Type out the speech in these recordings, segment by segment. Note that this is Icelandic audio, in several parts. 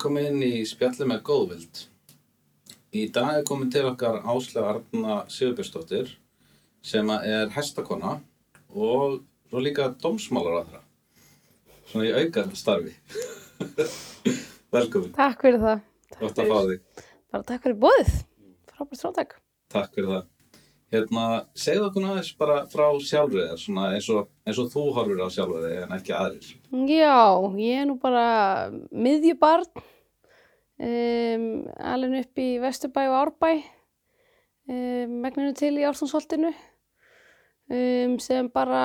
Velkomin í spjalli með góðvild. Í dag er komin til okkar Áslega Arna Sigurbjörnsdóttir sem er hestakona og svo líka dómsmálar á þeirra. Svona í auka starfi. Velkomin, Takk fyrir það. Takk gott að fá þig. Bara takk fyrir bóðið. Frábært frátak. Takk fyrir það. Hérna, segðu okkur aðeins bara frá sjálfrið þér, svona eins og, eins og þú horfir á sjálfrið þig en ekki aðrir. Já, ég er nú bara miðjubarn, um, alveg upp í Vesturbæ og Árbæ, um, megninu til í Ártúnsholtinu, um, sem bara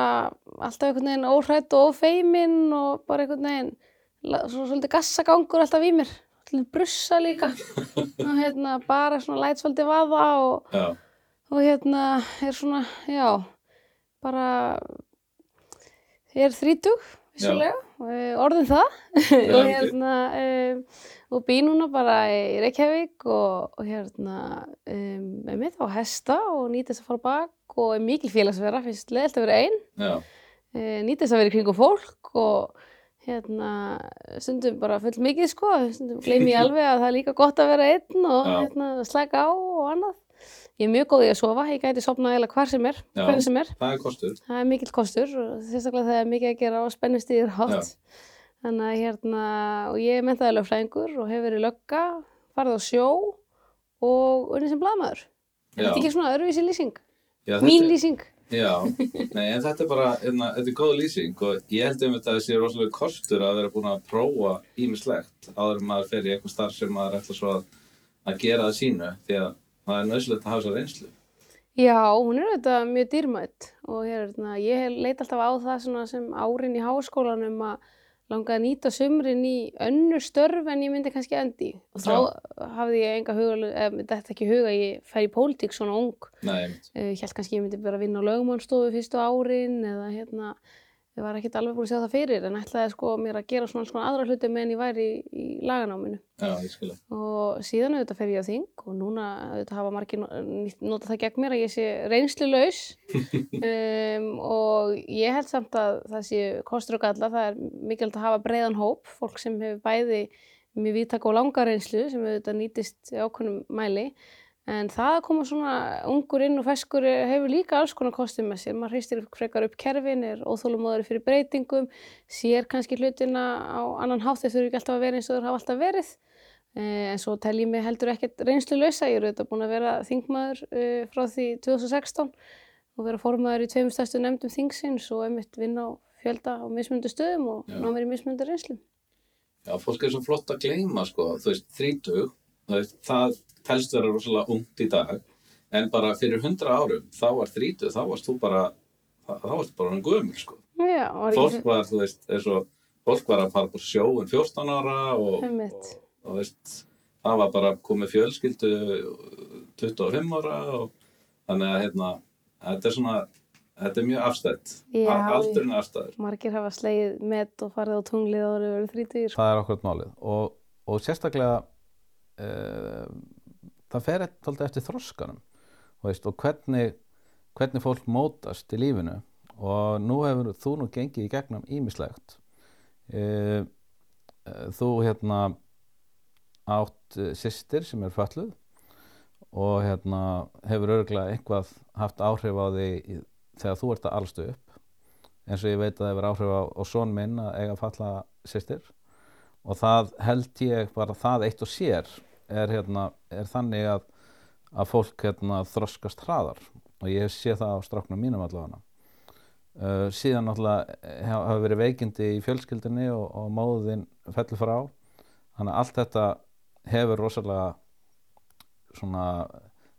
alltaf einhvern veginn óhrætt og ófeimin og bara einhvern veginn, svo svolítið gassagangur alltaf í mér, svolítið brussa líka og hérna bara svona læt svolítið vaða og Já, og hérna er svona, já, bara er þrítug, vissulega, eh, orðin það. Og hérna um, og bý núna bara í Reykjavík og, og hérna um, með mitt á hesta og nýtist að fara bak og er mikil félagsvera, finnst leðilt að vera einn e, nýtist að vera í kringum fólk og hérna stundum bara full mikið sko, stundum gleymi ég alveg að það er líka gott að vera einn og hérna, slæka á og annað. Ég er mjög góð í að sofa, ég gæti sopnað eða hvar sem er, Já. hvernig sem er. það er kostur. Það er mikill kostur sérstaklega það er mikið að gera og spennustíðir hátt. Þannig að hérna, og ég er mentaði lögfræðingur og hefur verið lögga, farið á sjó og unni sem blaðmaður. Er Já. þetta ekki svona öðruvísi lýsing? Já, Mín lýsing? Já, nei, en þetta er bara, einna, þetta er góð lýsing og ég held um þetta að það sé rosalega kostur að vera búin að prófa ímislegt áður en maður fer í eitthvað starf sem maður ætla svo að, að gera það sínu því að það er nöðsilegt að hafa þessa reynslu. Já, hún er auðvitað mjög dýrmætt og hérna, ég leit alltaf á það sem árin í háskólanum að langa að nýta sumrin í önnur störf en ég myndi kannski endi. Og þá hafði ég enga huga, þetta ekki huga, ég fer í pólitík svona ung. Nei, ég held kannski ég myndi bara vinna á lögumannstofu fyrstu árin eða hérna, ég var ekkert alveg búin að sjá það fyrir en ætlaði sko mér að gera svona, svona aðra hluti meðan ég væri í, í laganáminu. Já, og síðan auðvitað fer ég á þing og núna auðvitað hafa margir notað það gegn mér að ég sé reynslulaus. Um, og ég held samt að það sé kostur og galla, það er mikilvægt að hafa breiðan hóp, fólk sem hefur bæði mjög víðtaka og langa reynslu sem auðvitað nýtist ákveðnum mæli en það að koma svona ungur inn og feskur hefur líka alls konar kostið með sér, maður hristir frekar upp kerfin, er óþólumóður fyrir breytingum, sér kannski hlutina á annan hátt. Þeir þurfi ekki alltaf að vera eins og þeir hafa alltaf verið. Eh, en svo tel ég mig heldur ekkert reynslu lausa, ég er auðvitað búin að vera þingmaður uh, frá því 2016 og vera formaður í tveimur stærstu nefndum þingsins og einmitt vinna á fjölda á mismundu stöðum og ná mér í mismundu reynslu. Já, fólk er svo flott að gleyma, sko, þú veist, þrítug, þú veist, það telst vera rosalega ungt í dag, en bara fyrir hundra árum, þá var þrítug, þá varst þú bara, þá, þá varst bara hann gömur, sko. Já, var Fólk ekki var, þú veist, eins og, fólk var að fara på sjóun 14 ára og, og, og veist, það var bara komið fjölskyldu 25 ára og þannig að, hérna, þetta er svona, þetta er mjög afstætt. Já, Aldurinn afstæður. margir hafa slegið met og farið á tunglið áður verið þrítugir. það er okkur málið og, og sérstaklega uh, það fer eitthvað eftir þroskanum þú veist, og hvernig, hvernig fólk mótast í lífinu. Og nú hefur þú nú gengið í gegnum ímislegt uh, uh, þú hérna átt systir sem er fölluð og hérna hefur örgulega einhvað haft áhrif á því þegar þú ert að alstu upp. Eins og ég veit að það hefur áhrif á, á són minn að eiga falla systir. Og það held ég bara það eitt og sér er, hérna, er þannig að, að fólk hérna, þroskast hraðar. Og ég sé það á stráknum mínum allavega. Uh, síðan náttúrulega hafa verið veikindi í fjölskyldinni og, og móðin fellur frá. Þannig að allt þetta hefur rosalega svona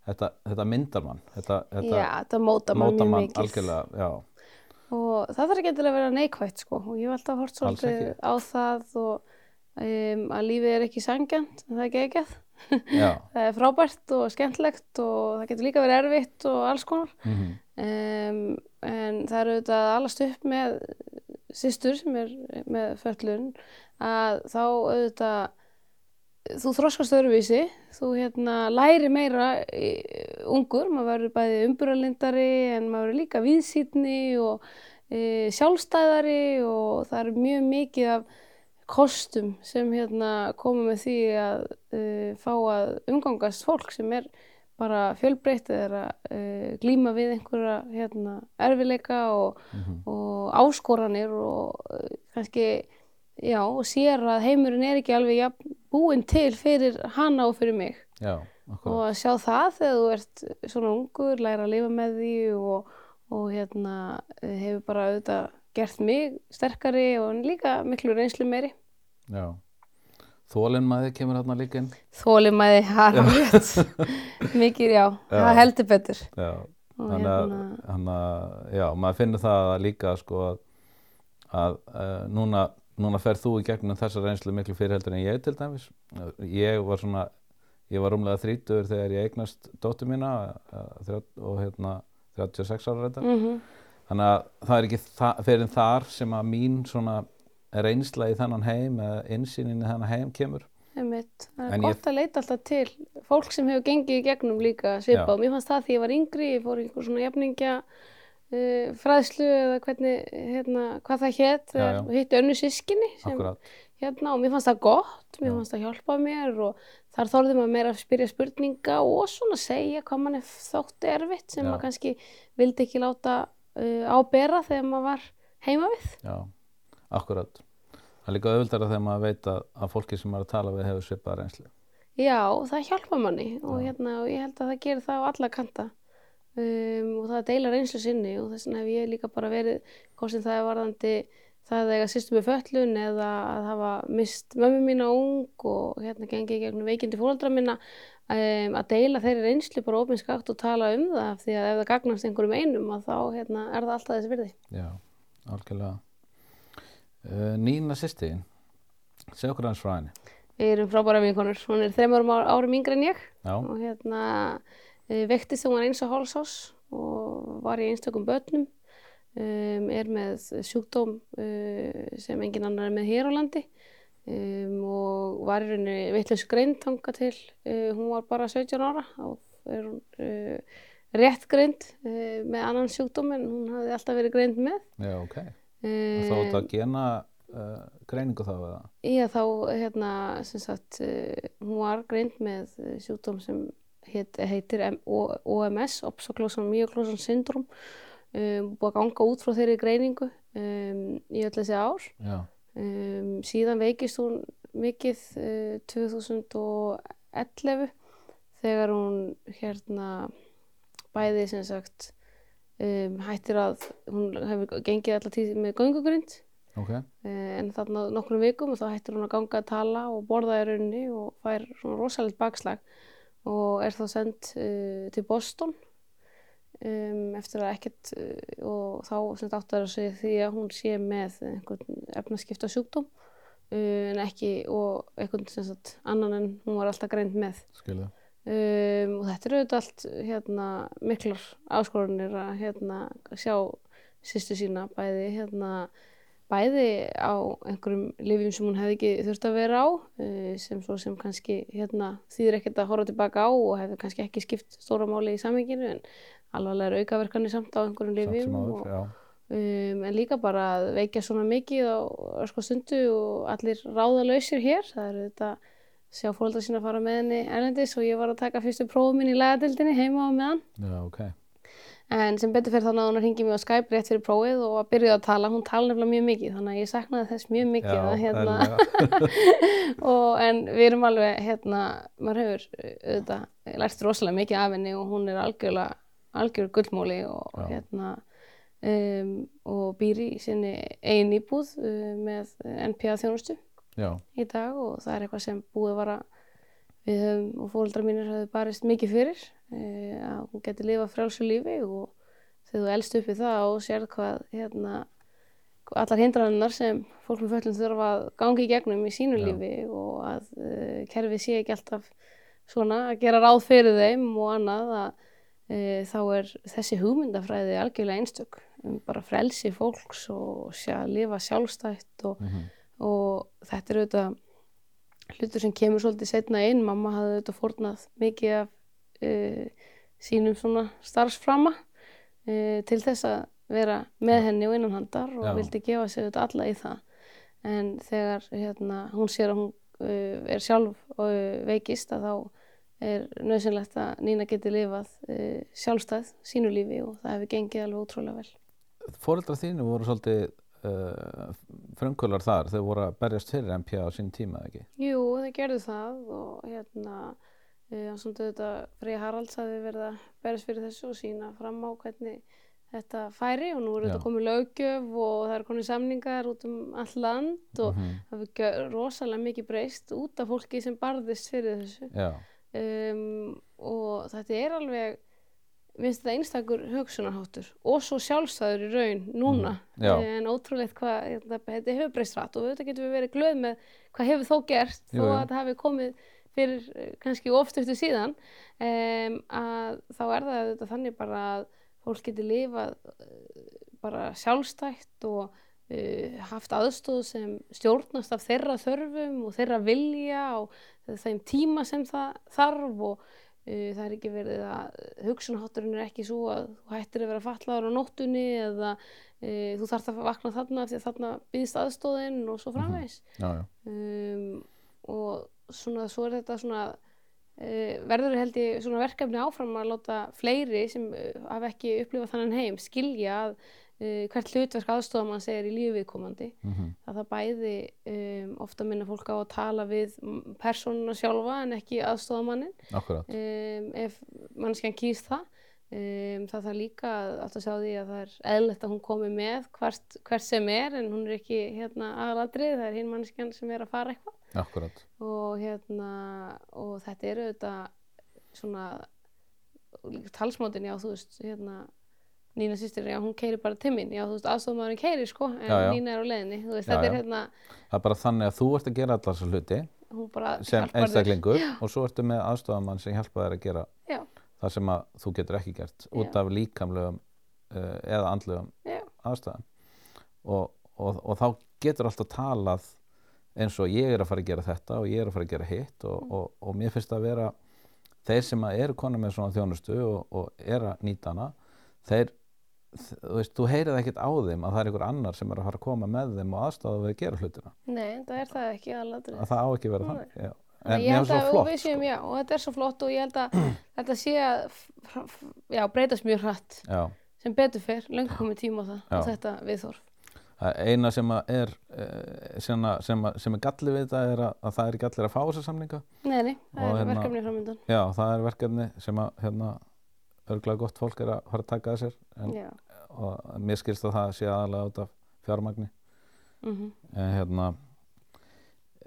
þetta, þetta myndar mann. Þetta, þetta Já, þetta móta mann mjög mikið. algjörlega já, Og það þarf ekki að vera neikvægt sko. Og ég hef alltaf hort svolítið á það og um, að lífið er ekki sangjant, en það er ekki ekkert. Það er frábært og skemmtlegt og það getur líka verið erfitt og alls konar. Mm Um, en það er auðvitað að alast upp með systur sem er með föllun að þá auðvitað þú þroskast öðruvísi, þú hérna læri meira í, ungur, maður verður bæði umburalindari en maður verður líka viðsýtni og e, sjálfstæðari og það er mjög mikið af kostum sem hérna koma með því að uh, fá að umgangast fólk sem er bara fjölbreytt eða uh, glíma við einhverja hérna, erfileika og, og áskoranir og uh, kannski já, og sér að heimurinn er ekki alveg jafn, búinn til fyrir hana og fyrir mig. Já, og að sjá það þegar þú ert svona ungur, læra að lifa með því og, og hérna hefur bara auðvitað gert mig sterkari og líka miklu reynslu meiri. Já. þólinn maður kemur hérna líka inn. Þólimæði, það er rétt. Mikið, já, það heldur betur. Já, þannig að, hérna, já, maður finnur það líka sko að, að uh, núna, núna ferð þú í gegnum þessa reynslu miklu fyrir heldur en ég til dæmis. Ég var svona ég var rúmlega þrítur þegar ég eignast dóttur mína uh, og hérna 36 ára þetta mm þannig að það er ekki þa fyrir þar sem að mín svona reynsla í þennan heim eða innsýnin í þennan heim kemur. Einmitt, það er En ég- gott að leita alltaf til fólk sem hefur gengið í gegnum líka svipað og mér fannst það því ég var yngri ég fór í einhver svona jafningja uh, fræðslu eða hvernig, hérna, hvað það hétt og hitti önnu sískinni sem hérna og mér fannst það gott, mér Já. fannst það hjálpa mér og þar þorði maður meira að spyrja spurninga og svona segja hvað mann þótti erfitt sem Já. maður kannski vildi ekki láta uh, ábera þegar maður var heima við. já, akkurat. Það er líka auðvöldara þegar maður veit að, að fólki sem maður að tala við hefur svipað reynslu. Já, það hjálpa manni og, hérna, og ég held að það gerir það á alla kanta. Um, og það deila reynslu sinni og þess vegna hef ég líka bara verið hvort sem það er varðandi það að eiga sýstum með föllun eða að hafa mist mömmu mína ung og hérna gengi í gegnum veikindi fóreldra mína um, að deila þeirri reynslu bara ofinskakt og tala um það því að ef það gagnast einhverjum einum að þá hérna, er það alltaf þessi virði. já, algjörlega. Uh, Nína sýstin segja okkur hans frá henni. Við erum frábæra vinkonur, hún er þreymur árum yngri en ég. Já, og hérna e, veiktist þegar hún var eins og hálsás og var í einstökum börnum. Um, er með sjúkdóm uh, sem engin annar er með hér á landi um, og var í rauninni vitlaus greind tanga til uh, hún var bara 17 ára og er hún uh, rétt greind uh, með annan sjúkdóm en hún hafði alltaf verið greind með. Já, ok. Um, þá þetta gena uh, greiningu þá eða? Já, þá hérna, sem sagt, uh, hún var greind með uh, sjúkdóm sem heit, heitir M O OMS, Opsoclosan Myoclosan Syndrom, um, búið að ganga út frá þeirri greiningu um, í öll þessi ár. já, Um, síðan veikist hún mikið uh, 2011 þegar hún hérna bæði sem sagt um, hættir að hún hefur gengið alltaf tíð með göngugrind. Ok. Eh, en þarna nokkrum vikum og þá hættir hún að ganga að tala og borða í rauninni og fær svona rosalegt bakslag og er þá sendt uh, til Boston um, eftir að ekkert uh, og þá áttar segja því að hún sé með einhvern efnaskipta sjúkdóm uh, en ekki og einhvern sem sagt annan en hún var alltaf greind með. Skilu um, og þetta eru auðvitað allt hérna, miklar áskorunir að hérna, sjá sýstu sína bæði hérna, bæði á einhverjum lifjum sem hún hefði ekki þurft að vera á uh, sem svo sem kannski hérna, þýðir ekkert að horfa tilbaka á og hefði kannski ekki skipt stóra máli í samhenginu en alvarlegar aukaverkanir samt á einhverjum lifjum og, já, um, en líka bara að veikja svona mikið á ösku stundu og allir ráðalausir hér. Það eru þetta sjá fólkdra sína fara með henni erlendis og ég var að taka fyrstu prófum minn í lagadildinni heima á meðan. Já, ok. En sem betur fyrir þannig að hún ringi mig á Skype rétt fyrir prófið og að byrja að tala, hún tala nefnilega mjög mikið þannig að ég saknaði þess mjög mikið að, hérna, og, en við erum alveg hérna, maður hefur uh, auðvitað lært rosalega mikið af henni og hún er algjörlega algjör gullmóli og hérna um, og býr í sinni eigin íbúð uh, með NPA þjónustu já, í dag og það er eitthvað sem búið var að við höfum og fóreldrar mínir höfðu barist mikið fyrir e, að hún geti lifað frjálsu lífi og þegar þú elst upp í það og sérð hvað hérna, allar hindrannar sem fólk með föllum þurfa að gangi í gegnum í sínu Já. lífi og að e, kerfið sé ekki alltaf svona að gera ráð fyrir þeim og annað að þá er þessi hugmyndafræði algjörlega einstök um bara frelsi fólks og sjá, lifa sjálfstætt og mhm, og þetta er auðvitað hlutur sem kemur svolítið setna inn. Mamma hafði auðvitað fórnað mikið af uh, sínum svona starfsframa uh, til þess að vera með henni og innanhandar og Já. vildi gefa sig auðvitað alla í það. En þegar hérna, hún sér að hún uh, er sjálf veikist að þá er nöðsynlegt að Nína geti lifað uh, sjálfstæð sínu lífi og það hefur gengið alveg ótrúlega vel. Fóreldrar þínu voru svolítið uh, frumkvölar þar, þau voru að berjast fyrir MPA á sín tíma, ekki? Jú, þau gerðu það og hérna uh, svona þetta Freyja Haralds hafi verið að berjast fyrir þessu og sína fram á hvernig þetta færi og nú er Já. þetta komið löggjöf og það er komið samningar út um all land og Mhm. það hefur gjör- rosalega mikið breyst út af fólki sem barðist fyrir þessu Já, um, og þetta er alveg minnst þetta einstakur hugsunarháttur og svo sjálfstæður í raun núna. Já. en ótrúlegt hvað þetta, þetta hefur breyst rætt og auðvitað getum við verið glöð með hvað hefur þó gert þó að þetta hafi komið fyrir eh, kannski ofstöftu síðan. Um, að þá er það auðvitað þannig bara að fólk geti lifað eh, bara sjálfstætt og uh, haft aðstóð sem stjórnast af þeirra þörfum og þeirra vilja og þeim tíma sem það þarf og uh, það er ekki verið að hugsunahátturinn er ekki svo að þú hættir að vera fatlaður á nóttunni eða uh, þú þarft að vakna þarna því að þarna býðst aðstóðin og svo framvegis. Já, já, um, og svona svo er þetta svona uh, verður held ég svona verkefni áfram að láta fleiri sem hafa ekki upplifað þannig heim skilja að uh, hvert hlutverk aðstofamanns er í lífi viðkomandi. Mhm, að það bæði um, ofta minna fólk á að tala við persónuna sjálfa en ekki aðstofamannin um, ef mannskjan kýst það um, það þarf líka að sjá því að það er eðlilegt að hún komi með hvert, hvert sem er en hún er ekki hérna aðalatrið, það er hinn mannskjan sem er að fara eitthvað. Og hérna og þetta eru auðvitað svona talsmátin, já þú veist hérna Nína sýstir, já hún keiri bara til mín já þú veist aðstofmaðurinn keiri sko en Já, já. Nína er á leiðinni, þú veist Já, þetta er hérna það er bara þannig að þú ert að gera allar þessar hluti sem þér. einstaklingur Já. og svo ertu með aðstofamann sem hjálpa þér að gera Já. það sem að þú getur ekki gert út af líkamlegum uh, eða andlegum aðstæðum og, og, og þá getur alltaf talað eins og ég er að fara að gera þetta og ég er að fara að gera hitt og, Mm. og, og mér finnst að vera þeir sem að eru konar með svona þjónustu og, og er að nýta hana þeir, þú veist, þú heyrið ekkert á þeim að það er einhver annar sem er að fara að koma með þeim og aðstofa við að gera hlutina Nei, það er það ekki að það á ekki Nei. þannig já. En ég held að og flott við séum, sko. já, og þetta er svo flott og ég held að þetta sé að já, breytast mjög hratt já. sem betur fer, löngu komið tíma á það Já. og þetta viðþorf. Það eina sem er eh, sem, að, sem, að, sem er galli við þetta er að, að það er ekki allir að fá þessa samninga Nei, nei, það Og er hérna- verkefni framöndan. já, það er verkefni sem að hérna, örglega gott fólk er að fara að taka að sér en, Já, og mér skilst að það sé aðalega út af fjármagni. Mhm, en hérna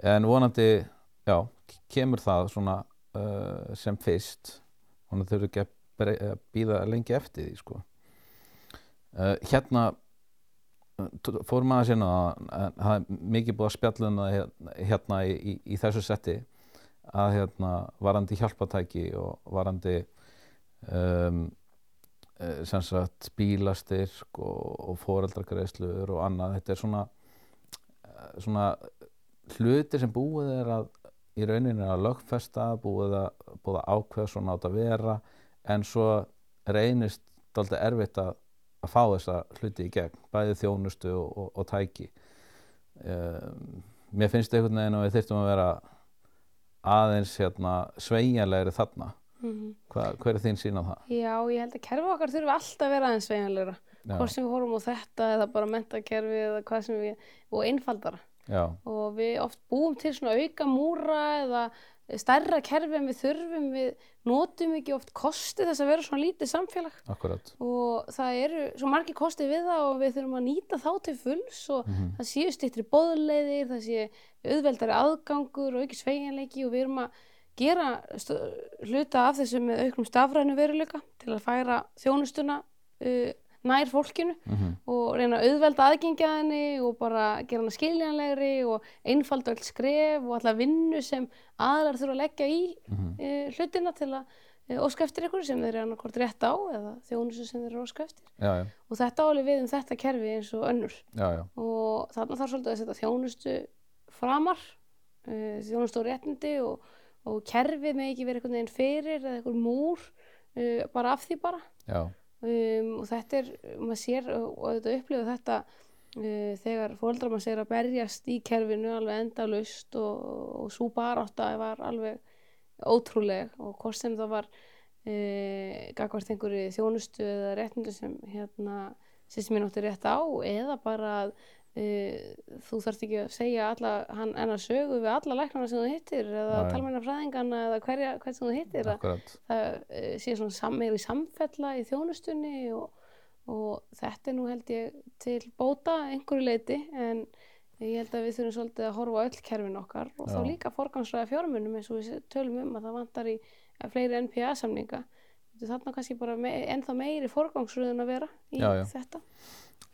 en vonandi, já, kemur það svona uh, sem fyrst. Vonandi þurfi ekki að brey- að býða lengi eftir því sko. Uh, hérna fórum aðeins inn á það er mikið búið að spjalla um hérna, hérna í, í, í þessu setti að hérna varandi hjálpatæki og varandi um, eh, sem sagt bílastyrk og, og foreldragreislur og annað. Þetta er svona eh, svona hluti sem búið er að í rauninni að lögfesta búið að, búið að ákveða svona átt að vera en svo reynist dálítið erfitt að, að fá þessa hluti í gegn bæði þjónustu og, og, og tæki. Um, mér finnst einhvern veginn að við þyrftum að vera aðeins hérna sveigjanlegri þarna mhm. Hva, hver er þín sín á það? Já, ég held að kerfi okkar þurfi alltaf að vera aðeins sveigjanlegra. Já, Hvort sem við horfum á þetta eða bara mentakerfi eða hvað sem við, og einfaldara. já, og við oft búum til svona auka múra eða stærra kerfi en við þurfum við notum ekki oft kosti þess að vera svona lítið samfélag akkurat og það eru svo margir kosti við það og við þurfum að nýta þá til fulls og Mhm. það séu styttri boðleiðir, það séu auðveldari aðgangur og ekki sveigjanleiki og við erum að gera hluta af þessu með auknum stafrænu veruleika til að færa þjónustuna uh, nær fólkinu mm og reyna að auðvelda aðgengja henni og bara gera hana skiljanlegri og einfalda öll skref og alla vinnu sem aðlar þurfa að leggja í Mhm. e, hlutina til að e, óska eftir ykkur sem þeir eru annarkvort rétt á eða þjónusu sem þeir eru óska eftir. Já, já, og þetta áli við um þetta kerfi eins og önnur. Já, já, og þarna þarf svolítið að setja þjónustu framar e, þjónustu og réttindi og, og kerfið með ekki verið einhvern veginn fyrir eða einhver múr e, bara af því bara. Um, og þetta er, maður sér og, og þetta upplifa þetta uh, þegar fóreldrar mann segir að berjast í kerfinu alveg endalaust og, og svo barátta var alveg ótrúleg og hvort sem það var uh, gagvart einhverju þjónustu eða réttindu sem hérna sem ég nátti rétt á eða bara að uh, þú þarft ekki að segja alla, hann ennar sögu við alla læknarna sem þú hittir eða talmennar fræðingana eða hverja, hvern sem þú hittir að akkurat. það uh, sé svona sam, meiri samfella í þjónustunni og, og þetta er nú held ég til bóta að einhverju leiti en ég held að við þurfum svolítið að horfa öll kerfin okkar og þá Já. líka forgangsræða fjármunum eins og við tölum um að það vantar í fleiri NPA-samninga þarna kannski bara me ennþá meiri forgangsröðun að vera í Já, já. þetta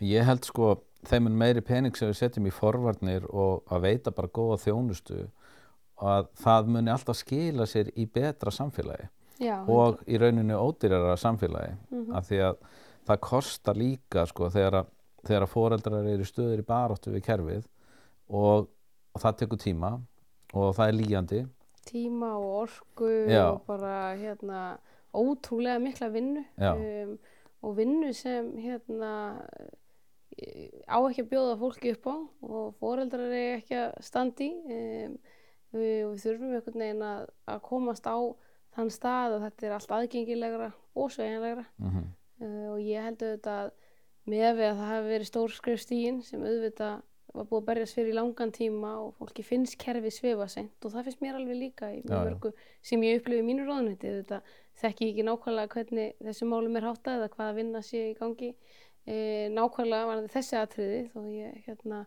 Ég held sko, þeim er meiri pening sem við setjum í forvarnir og að veita bara góða þjónustu að það muni alltaf skila sér í betra samfélagi já, og í rauninu ódýrara samfélagi Mhm. af því að það kostar líka sko þegar að, þegar að foreldrar eru stöður í baráttu við kerfið og, og það tekur tíma og það er líjandi tíma og orku Já. og bara hérna ótrúlega mikla vinnu um, og vinnu sem hérna á ekki að bjóða fólki upp á og foreldrar er ekki að standi um, við, við þurfum einhvern veginn að, að komast á þann stað að þetta er allt aðgengilegra og sveigjanlegra. Mm uh, og ég held auðvitað að með við að það hafi verið stór skrifstígin sem auðvitað var búið að berjast fyrir í langan tíma og fólki finnst kerfi svifa seint og það finnst mér alveg líka í mjög mörgu sem ég upplifi í mínu ráðuneyti auðvitað þekki ekki nákvæmlega hvernig þessu málum er háttað eða hvaða vinna sé í gangi. E, nákvæmlega var þessi atriði þó ég hérna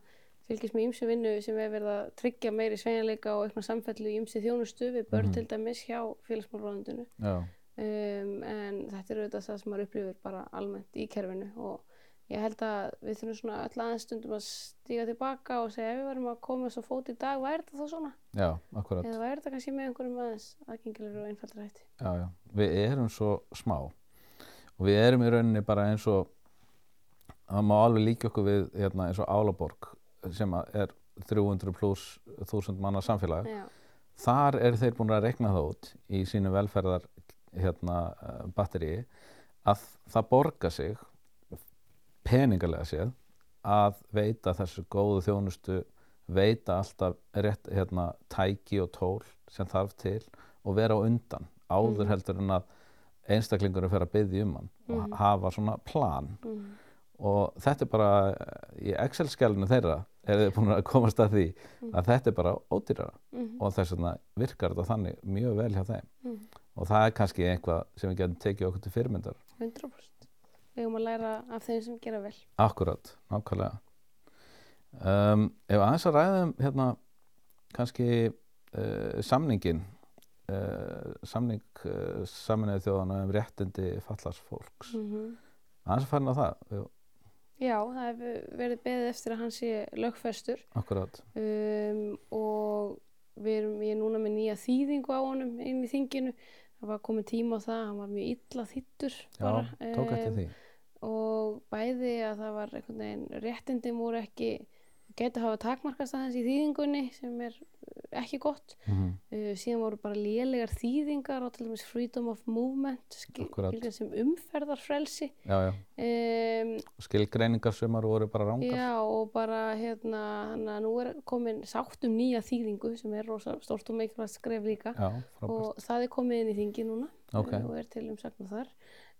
fylgist með ýmsu vinnu sem er verið að tryggja meiri sveigjanleika og eitthvað samfellu í ýmsi þjónustu við börn Mhm. til dæmis hjá félagsmálráðundinu Já, um, en þetta er auðvitað það sem maður upplifir bara almennt í kerfinu og ég held að við þurfum svona öll aðeins stundum að stíga tilbaka og segja ef við verðum að koma svo fót í dag, væri þetta þá svona? já, akkurat Eða væri þetta kannski með einhverjum aðeins aðgengilegur og einfaldra hætti? já, já. Við erum svo smá og við erum í rauninni bara eins og það má alveg líka okkur við hérna, eins og Álaborg sem er 300 pluss 1000 manna samfélag Já, þar eru þeir búin að rekna það út í sínu velferðar hérna, batteri að það borga sig peningalega séð að veita þessu góðu þjónustu veita alltaf rétt hérna, tæki og tól sem þarf til og vera á undan áður Mhm. heldur en að einstaklingur fer að byggja um hann og Mhm. hafa svona plan. Mm, og þetta er bara í Excel-skjálinu þeirra er þið búin að komast að því að þetta er bara ódýrara mm, og þess vegna virkar þetta þannig mjög vel hjá þeim. Mm, og það er kannski eitthvað sem við getum tekið okkur til fyrirmyndar. 100% Við höfum að læra af þeim sem gera vel. Akkurat, nákvæmlega. Um, ef aðeins að ræðum hérna kannski uh, samningin uh, samning uh, saminuði þjóðana um réttindi fallars fólks. Mm aðeins að fara á það Já, það hefur verið beðið eftir að hann sé lögfestur. Akkurat, um, og við erum, ég er núna með nýja þýðingu á honum inn í þinginu. Það var komið tíma á það, hann var mjög illa þýttur já, tók eftir em, því og bæði að það var einhvern veginn réttindin voru ekki geta hafa takmarkast aðeins í þýðingunni sem er uh, ekki gott. Mm uh, síðan voru bara lélegar þýðingar á til dæmis freedom of movement skilgjörn sem umferðarfrelsi. Já, já, um, skilgreiningar sumar voru bara rángar Já og bara hérna að nú er komin sátt um nýja þýðingu sem er rosa stort og mikilvægt skref líka. Já, og það er komið inn í þingi núna Ok. eh, og er til umsagnar þar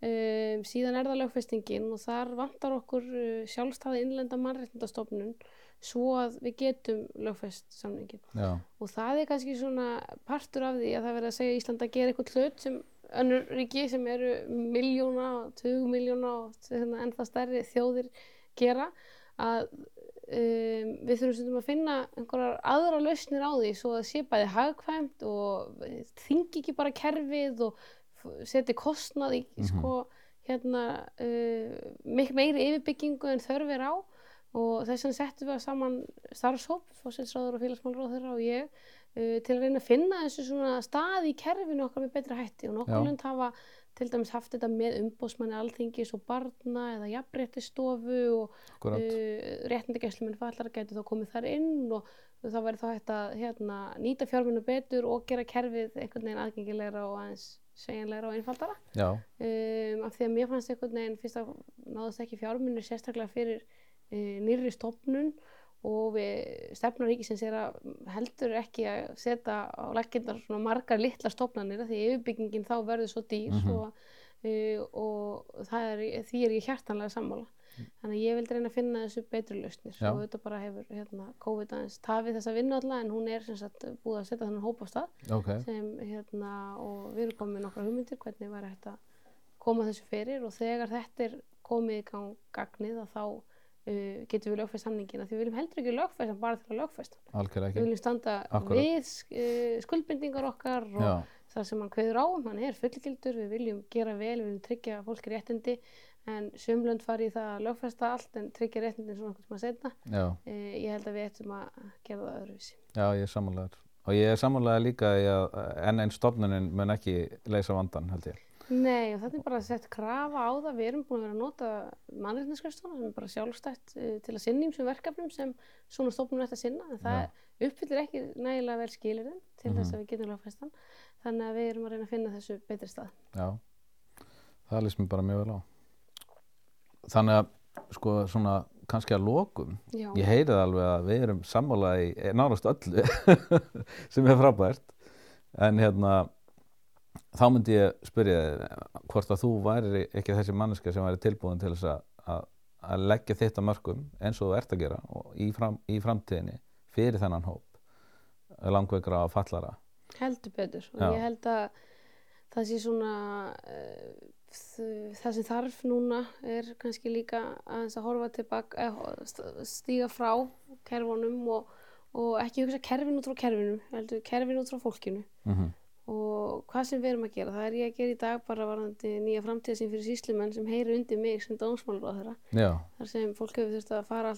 um, síðan er það lögfestingin og þar vantar okkur uh, sjálfstæði innlenda mannréttindastofnun svo að við getum lögfest samningin já, og það er kannski svona partur af því að það verið að segja að Ísland að gera eitthvað hlut sem önnur ríki sem eru miljóna og tugmiljóna og hérna, ennþá stærri þjóðir gera að um, við þurfum stundum að finna einhverjar aðra lausnir á því svo að sé bæði hagkvæmt og þingi ekki bara kerfið og setji kostnað í Mhm. sko hérna uh, mikil meiri yfirbyggingu en þörf er á og þess vegna settum við saman starfshóp, fósitsráður og félagsmálráður þeirra og ég uh, til að reyna að finna þessu svona stað í kerfinu okkar með betra hætti og Já. nokkur lönd hafa til dæmis haft þetta með umbósmanni alþingis og barna eða jafnréttistofu og uh, réttindagæslumenn fallara gætu þá komið þar inn og það væri þá hægt að hérna, nýta fjármunum betur og gera kerfið einhvern veginn aðgengilegra og aðeins segjanlegra og einfaldara. Um, af því að mér fannst einhvern veginn fyrst að náðust ekki fjármunir sérstaklega fyrir e, nýrri stofnun og við stefnur ríkisins er að heldur ekki að setja á laggindar svona margar litla stofnanir því yfirbyggingin þá verður svo dýr Mhm. og, e, og er, því er ég hjartanlega sammála þannig að ég vildi reyna að finna þessu betri lausnir. Og þetta bara hefur hérna, COVID aðeins tafið þessa vinnu alla en hún er sem sagt búið að setja þannig hóp á stað. Ok, sem hérna og við erum komið með nokkra hugmyndir hvernig hægt að koma þessu fyrir. Og þegar þetta er komið í gang gagnið að þá uh, getum við lögfæst samningina því við viljum heldur ekki lögfæst bara til að lögfæst við viljum standa Akkúrat. við uh, skuldbindingar okkar og já, það sem hann kveður á um, hann er fullgildur. Við viljum gera vel, við viljum tryggja fólki réttindi en sömlönd fari í það að lögfæsta allt en tryggja réttindi svona einhvern tíma setna já, uh, ég held að við ættum að gera það öðruvísi já, ég er sammálaður og ég er sammálaður líka að enn einn stofnunin mun ekki leysa vandan held ég Nei, og þetta er bara að setja krafa á það. Við erum búin að vera að nota mannréttindarskrifstofuna sem er bara sjálfstætt uh, til að sinna ímsum verkefnum sem svona stofnum ætti að sinna. En það uppfyllir ekki nægilega vel skilirinn til þess að við getum lögfestan. Þannig að við erum að reyna að finna þessu betri stað. Já, það lýst mér bara mjög vel á. Þannig að, sko, svona, kannski að lokum, Já, ég heyri það alveg að við erum sammálaði í nánast öllu sem er frábært, en hérna, þá myndi ég spyrja þig hvort að þú væri ekki þessi manneska sem væri tilbúin til þess að, að, leggja þitt að mörgum eins og þú ert að gera í, fram, í framtíðinni fyrir þennan hóp, langveikra og fallara. heldur betur. Og Já. ég held að það sé svona, uh, það sem þarf núna er kannski líka að horfa tilbaka, eh, st- stíga frá kerfunum og, og ekki hugsa kerfin út frá kerfinum, heldur kerfin út frá fólkinu. Mm og hvað sem við erum að gera, það er ég að gera í dag bara varðandi nýja framtíðasín fyrir síslumenn sem heyri undir mig sem dómsmálur á þeirra Já, þar sem fólk hefur þurft að fara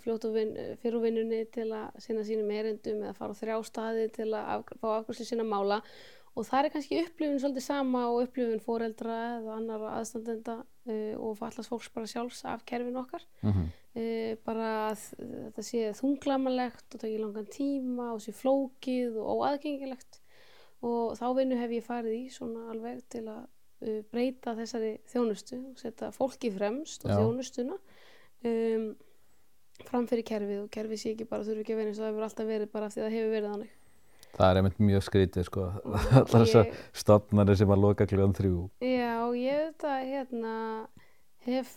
fljótt og vin, fyrir vinnunni til að sinna sínum erindum eða fara á þrjá staði til að af, fá afgjörslu sína mála og það er kannski upplifun svolítið sama og upplifun foreldra eða annar aðstandenda uh, og fallast fólks bara sjálfs af kerfin okkar. Mm uh, bara að þetta sé þunglamalegt og taki langan tíma og sé flókið og óaðgengilegt. Og þá vinnu hef ég farið í svona alveg til að uh, breyta þessari þjónustu og setja fólki fremst og Já. þjónustuna um, fram fyrir kerfið og kerfið sé ekki bara þurfi ekki að vera eins og það hefur alltaf verið bara því að það hefur verið þannig það er einmitt mjög skrítið, sko, allar þessar stofnari sem að loka kljóðan þrjú. Já, ég auðvitað hérna hef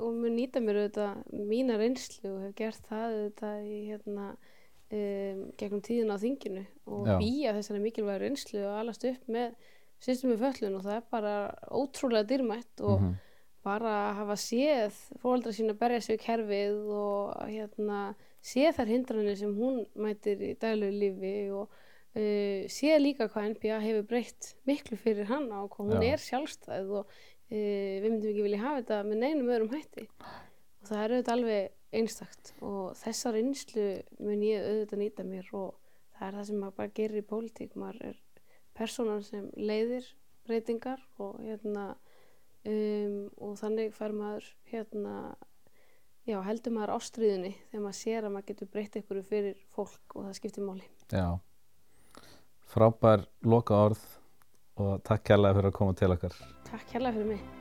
og mun nýta mér auðvitað mína reynslu og hef gert það auðvitað í hérna um, gegnum tíðina á þinginu og býja þessari mikilvæg reynslu og alast upp með systemi föllun og það er bara ótrúlega dýrmætt og Mhm. bara að hafa séð fóreldra sína berja sig við kerfið og hérna séð þær hindranir sem hún mætir í daglegu lífi og uh, séð líka hvað NBA hefur breytt miklu fyrir hann og hvað hún Já. er sjálfstæð og uh, við myndum ekki vilja hafa þetta með neinum öðrum hætti. Og það er auðvitað alveg einstakt og þessa reynslu mun ég auðvitað nýta mér og það er það sem maður bara gerir í pólitík. Maður er persónan sem leiðir breytingar og hérna um, og þannig fær maður hérna já, heldur maður ástriðunni þegar maður sér að maður getur breytt ykkur fyrir fólk og það skiptir máli. Já, frábær loka orð og takk kærlega fyrir að koma til okkar. Takk hérlega fyrir mig